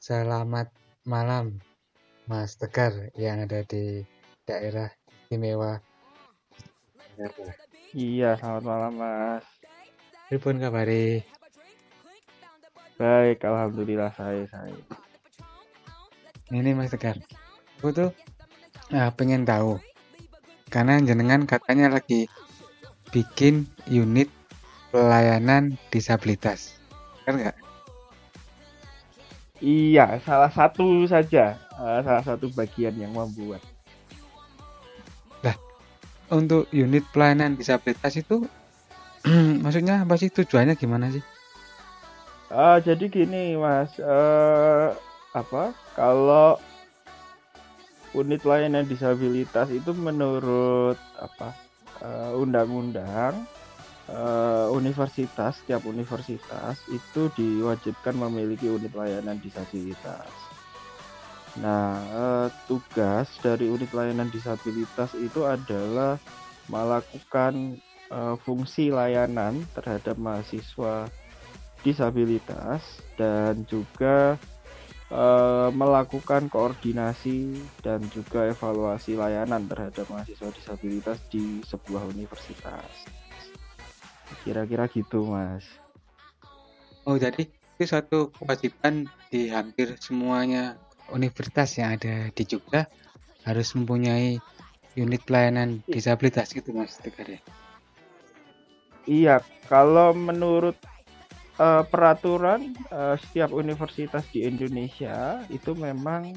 Selamat malam, Mas Tegar yang ada di daerah istimewa. Iya, selamat malam Mas. Pripun kabari? Baik, alhamdulillah saya saya. Ini Mas Tegar, aku tuh nah, pengen tahu karena jenengan katanya lagi bikin unit pelayanan disabilitas, kan nggak? Iya, salah satu saja, uh, salah satu bagian yang membuat. Lah, untuk unit pelayanan disabilitas itu maksudnya apa sih tujuannya gimana sih? Uh, jadi gini Mas, uh, apa kalau unit layanan disabilitas itu menurut apa undang-undang uh, universitas setiap universitas itu diwajibkan memiliki unit layanan disabilitas. Nah, uh, tugas dari unit layanan disabilitas itu adalah melakukan uh, fungsi layanan terhadap mahasiswa disabilitas dan juga uh, melakukan koordinasi dan juga evaluasi layanan terhadap mahasiswa disabilitas di sebuah universitas. Kira-kira gitu, Mas. Oh, jadi itu suatu kewajiban di hampir semuanya universitas yang ada di Jogja harus mempunyai unit pelayanan disabilitas gitu, Mas Tegar ya? Iya, kalau menurut uh, peraturan uh, setiap universitas di Indonesia itu memang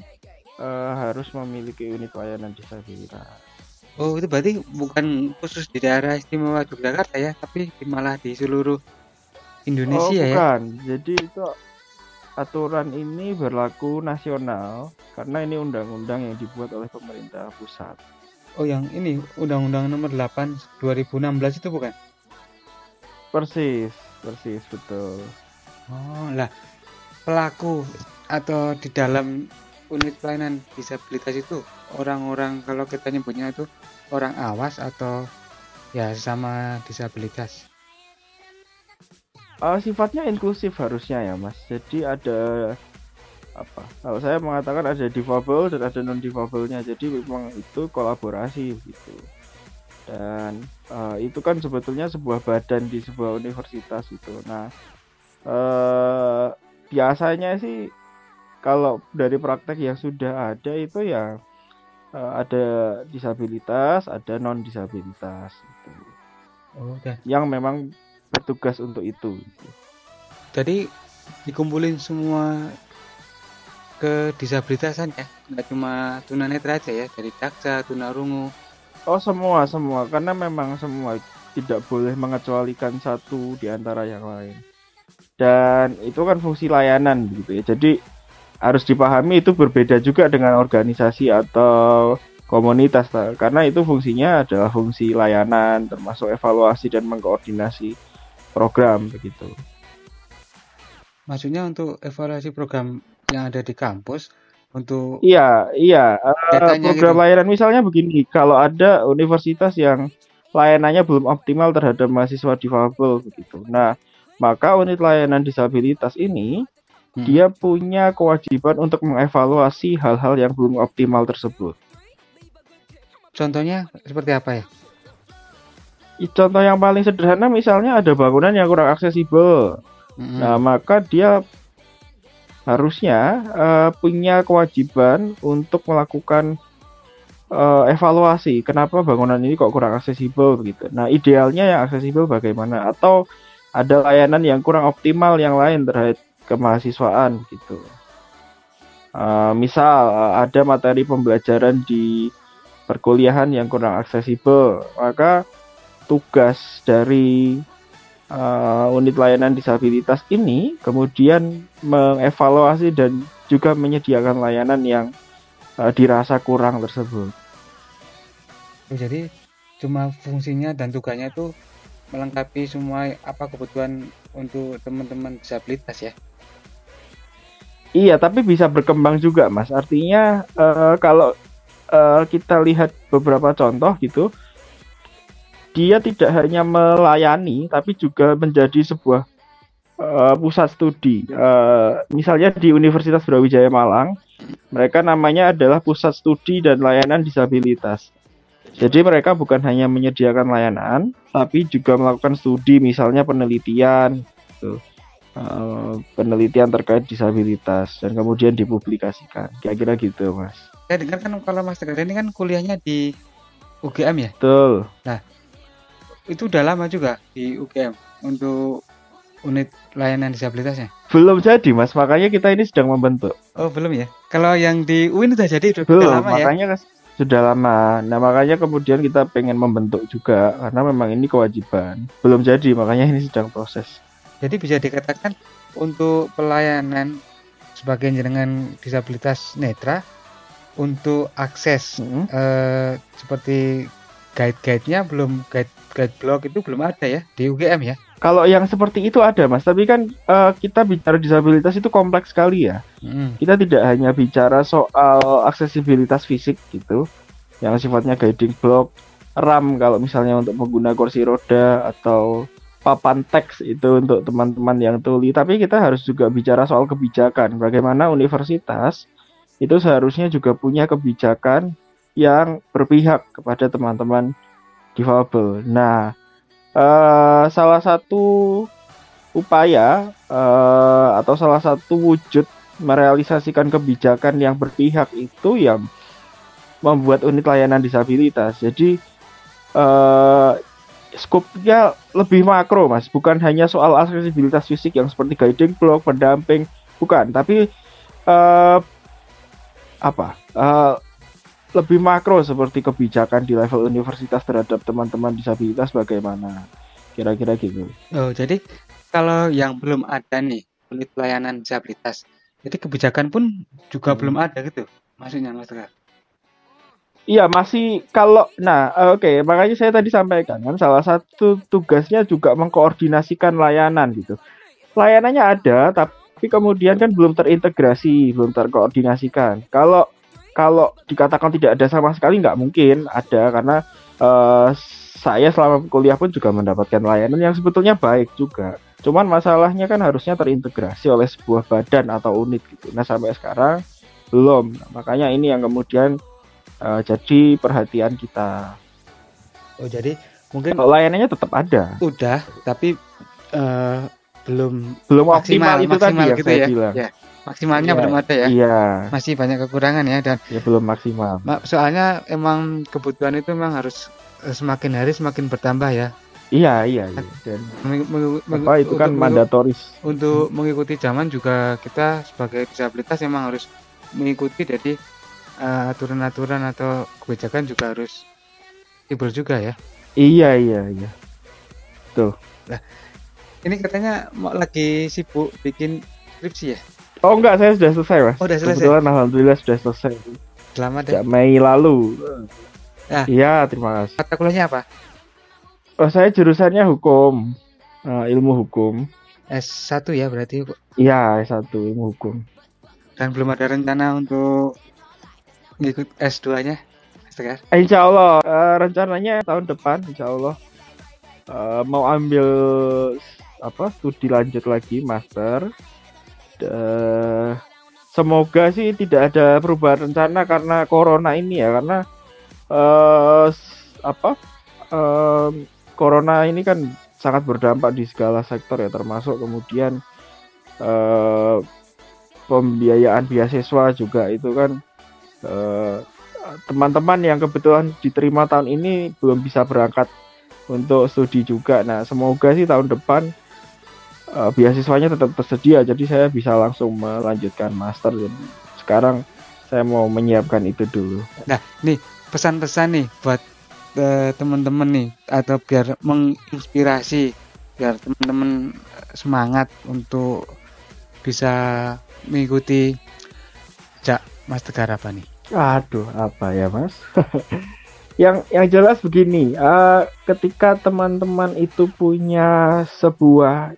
uh, harus memiliki unit layanan disabilitas. Oh, itu berarti bukan khusus di daerah istimewa Yogyakarta ya, tapi malah di seluruh Indonesia oh, bukan. ya? bukan. Jadi itu aturan ini berlaku nasional karena ini undang-undang yang dibuat oleh pemerintah pusat. Oh, yang ini Undang-Undang Nomor 8 2016 itu bukan? Persis persis betul oh lah pelaku atau di dalam unit pelayanan disabilitas itu orang-orang kalau kita nyebutnya itu orang awas atau ya sama disabilitas? Uh, sifatnya inklusif harusnya ya mas. Jadi ada apa kalau saya mengatakan ada difabel dan ada non difabelnya jadi memang itu kolaborasi gitu. Dan uh, itu kan sebetulnya sebuah badan di sebuah universitas itu nah uh, biasanya sih kalau dari praktek yang sudah ada itu ya uh, ada disabilitas ada non disabilitas itu oh, okay. yang memang bertugas untuk itu gitu. jadi dikumpulin semua ke disabilitasan ya nggak cuma tunanetra aja ya dari daksa tunarungu Oh semua semua karena memang semua tidak boleh mengecualikan satu di antara yang lain. Dan itu kan fungsi layanan gitu ya. Jadi harus dipahami itu berbeda juga dengan organisasi atau komunitas karena itu fungsinya adalah fungsi layanan termasuk evaluasi dan mengkoordinasi program begitu. Maksudnya untuk evaluasi program yang ada di kampus untuk iya iya uh, program gitu. layanan misalnya begini kalau ada universitas yang layanannya belum optimal terhadap mahasiswa difabel begitu nah maka unit layanan disabilitas ini hmm. dia punya kewajiban untuk mengevaluasi hal-hal yang belum optimal tersebut contohnya seperti apa ya contoh yang paling sederhana misalnya ada bangunan yang kurang aksesibel hmm. nah maka dia harusnya uh, punya kewajiban untuk melakukan uh, evaluasi kenapa bangunan ini kok kurang aksesibel begitu. Nah, idealnya yang aksesibel bagaimana atau ada layanan yang kurang optimal yang lain terhadap kemahasiswaan gitu. Uh, misal uh, ada materi pembelajaran di perkuliahan yang kurang aksesibel, maka tugas dari uh, unit layanan disabilitas ini kemudian mengevaluasi dan juga menyediakan layanan yang uh, dirasa kurang tersebut. Jadi cuma fungsinya dan tugasnya itu melengkapi semua apa kebutuhan untuk teman-teman disabilitas ya. Iya, tapi bisa berkembang juga, Mas. Artinya uh, kalau uh, kita lihat beberapa contoh gitu, dia tidak hanya melayani tapi juga menjadi sebuah uh, pusat studi. Uh, misalnya di Universitas Brawijaya Malang, mereka namanya adalah Pusat Studi dan Layanan Disabilitas. Jadi mereka bukan hanya menyediakan layanan, tapi juga melakukan studi, misalnya penelitian, gitu. Uh, penelitian terkait disabilitas dan kemudian dipublikasikan. Kira-kira gitu, Mas. Saya dengar kan kalau Mas Tegar ini kan kuliahnya di UGM ya? Betul. Nah, itu udah lama juga di UGM untuk unit layanan disabilitasnya? Belum jadi mas, makanya kita ini sedang membentuk. Oh belum ya? Kalau yang di UIN sudah jadi udah belum, lama ya? makanya ya? sudah lama. Nah makanya kemudian kita pengen membentuk juga karena memang ini kewajiban. Belum jadi, makanya ini sedang proses. Jadi bisa dikatakan untuk pelayanan sebagai dengan disabilitas netra untuk akses -hmm. eh, seperti guide-guide-nya belum guide guide blog itu belum ada ya di UGM ya. Kalau yang seperti itu ada mas, tapi kan uh, kita bicara disabilitas itu kompleks sekali ya. Hmm. Kita tidak hanya bicara soal aksesibilitas fisik gitu, yang sifatnya guiding block, RAM kalau misalnya untuk pengguna kursi roda atau papan teks itu untuk teman-teman yang tuli. Tapi kita harus juga bicara soal kebijakan, bagaimana universitas itu seharusnya juga punya kebijakan yang berpihak kepada teman-teman difabel. Nah, uh, salah satu upaya uh, atau salah satu wujud merealisasikan kebijakan yang berpihak itu yang membuat unit layanan disabilitas. Jadi uh, skopnya lebih makro, mas. Bukan hanya soal aksesibilitas fisik yang seperti guiding block, pendamping, bukan. Tapi uh, apa? Uh, lebih makro seperti kebijakan di level universitas terhadap teman-teman disabilitas bagaimana kira-kira gitu. Oh jadi kalau yang belum ada nih unit pelayanan disabilitas, jadi kebijakan pun juga hmm. belum ada gitu, maksudnya Mas Tegar? Iya masih kalau nah oke okay, makanya saya tadi sampaikan kan salah satu tugasnya juga mengkoordinasikan layanan gitu. Layanannya ada tapi kemudian kan belum terintegrasi, belum terkoordinasikan. Kalau kalau dikatakan tidak ada sama sekali nggak mungkin ada karena uh, saya selama kuliah pun juga mendapatkan layanan yang sebetulnya baik juga. Cuman masalahnya kan harusnya terintegrasi oleh sebuah badan atau unit gitu. Nah sampai sekarang belum. Nah, makanya ini yang kemudian uh, jadi perhatian kita. Oh jadi mungkin kalau layanannya tetap ada. Udah, tapi uh, belum belum maksimal, optimal itu maksimal tadi yang gitu saya ya. bilang. Ya maksimalnya ya, belum ada ya. Iya. Masih banyak kekurangan ya dan ya belum maksimal. Soalnya emang kebutuhan itu memang harus eh, semakin hari semakin bertambah ya. Iya, iya, iya. Dan apa itu kan mandatoris. Untuk mengikuti zaman juga kita sebagai disabilitas memang harus mengikuti jadi uh, aturan-aturan atau kebijakan juga harus timbul juga ya. Iya, iya, iya. Tuh. Nah, ini katanya mau lagi sibuk bikin skripsi ya? Oh enggak, saya sudah selesai mas. Oh, sudah selesai. Kebetulan alhamdulillah sudah selesai. Selamat ya. Mei lalu. Ya. Iya, terima kasih. Mata kuliahnya apa? Oh, saya jurusannya hukum. Uh, ilmu hukum. S1 ya berarti? Iya, S1 ilmu hukum. Dan belum ada rencana untuk ngikut S2-nya? Segar? Insya Allah, uh, rencananya tahun depan, insya Allah uh, mau ambil apa studi lanjut lagi master uh, semoga sih tidak ada perubahan rencana karena corona ini ya karena uh, apa uh, corona ini kan sangat berdampak di segala sektor ya termasuk kemudian uh, pembiayaan beasiswa juga itu kan teman-teman uh, yang kebetulan diterima tahun ini belum bisa berangkat untuk studi juga. Nah, semoga sih tahun depan uh, beasiswanya tetap tersedia. Jadi saya bisa langsung melanjutkan master. Dan sekarang saya mau menyiapkan itu dulu. Nah nih pesan-pesan nih buat uh, teman-teman nih atau biar menginspirasi biar teman-teman semangat untuk bisa mengikuti cak mas tegar apa nih aduh apa ya mas? Yang yang jelas begini uh, ketika teman-teman itu punya sebuah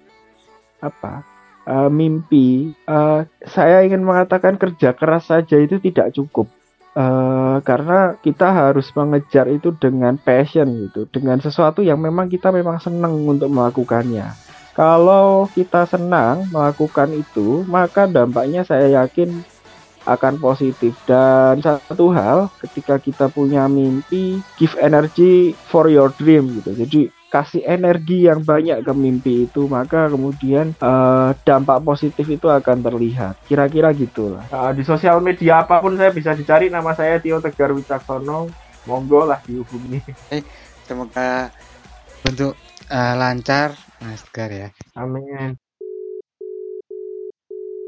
apa uh, mimpi uh, saya ingin mengatakan kerja keras saja itu tidak cukup. Uh, karena kita harus mengejar itu dengan passion gitu dengan sesuatu yang memang kita memang senang untuk melakukannya. Kalau kita senang melakukan itu, maka dampaknya saya yakin akan positif. Dan satu hal ketika kita punya mimpi give energy for your dream gitu. Jadi kasih energi yang banyak ke mimpi itu maka kemudian uh, dampak positif itu akan terlihat. Kira-kira gitulah. Uh, di sosial media apa pun saya bisa dicari nama saya Tio Tegar Wicaksono. Monggo lah dihubungi. Eh, semoga untuk uh, lancar Mas Tegar ya. Amin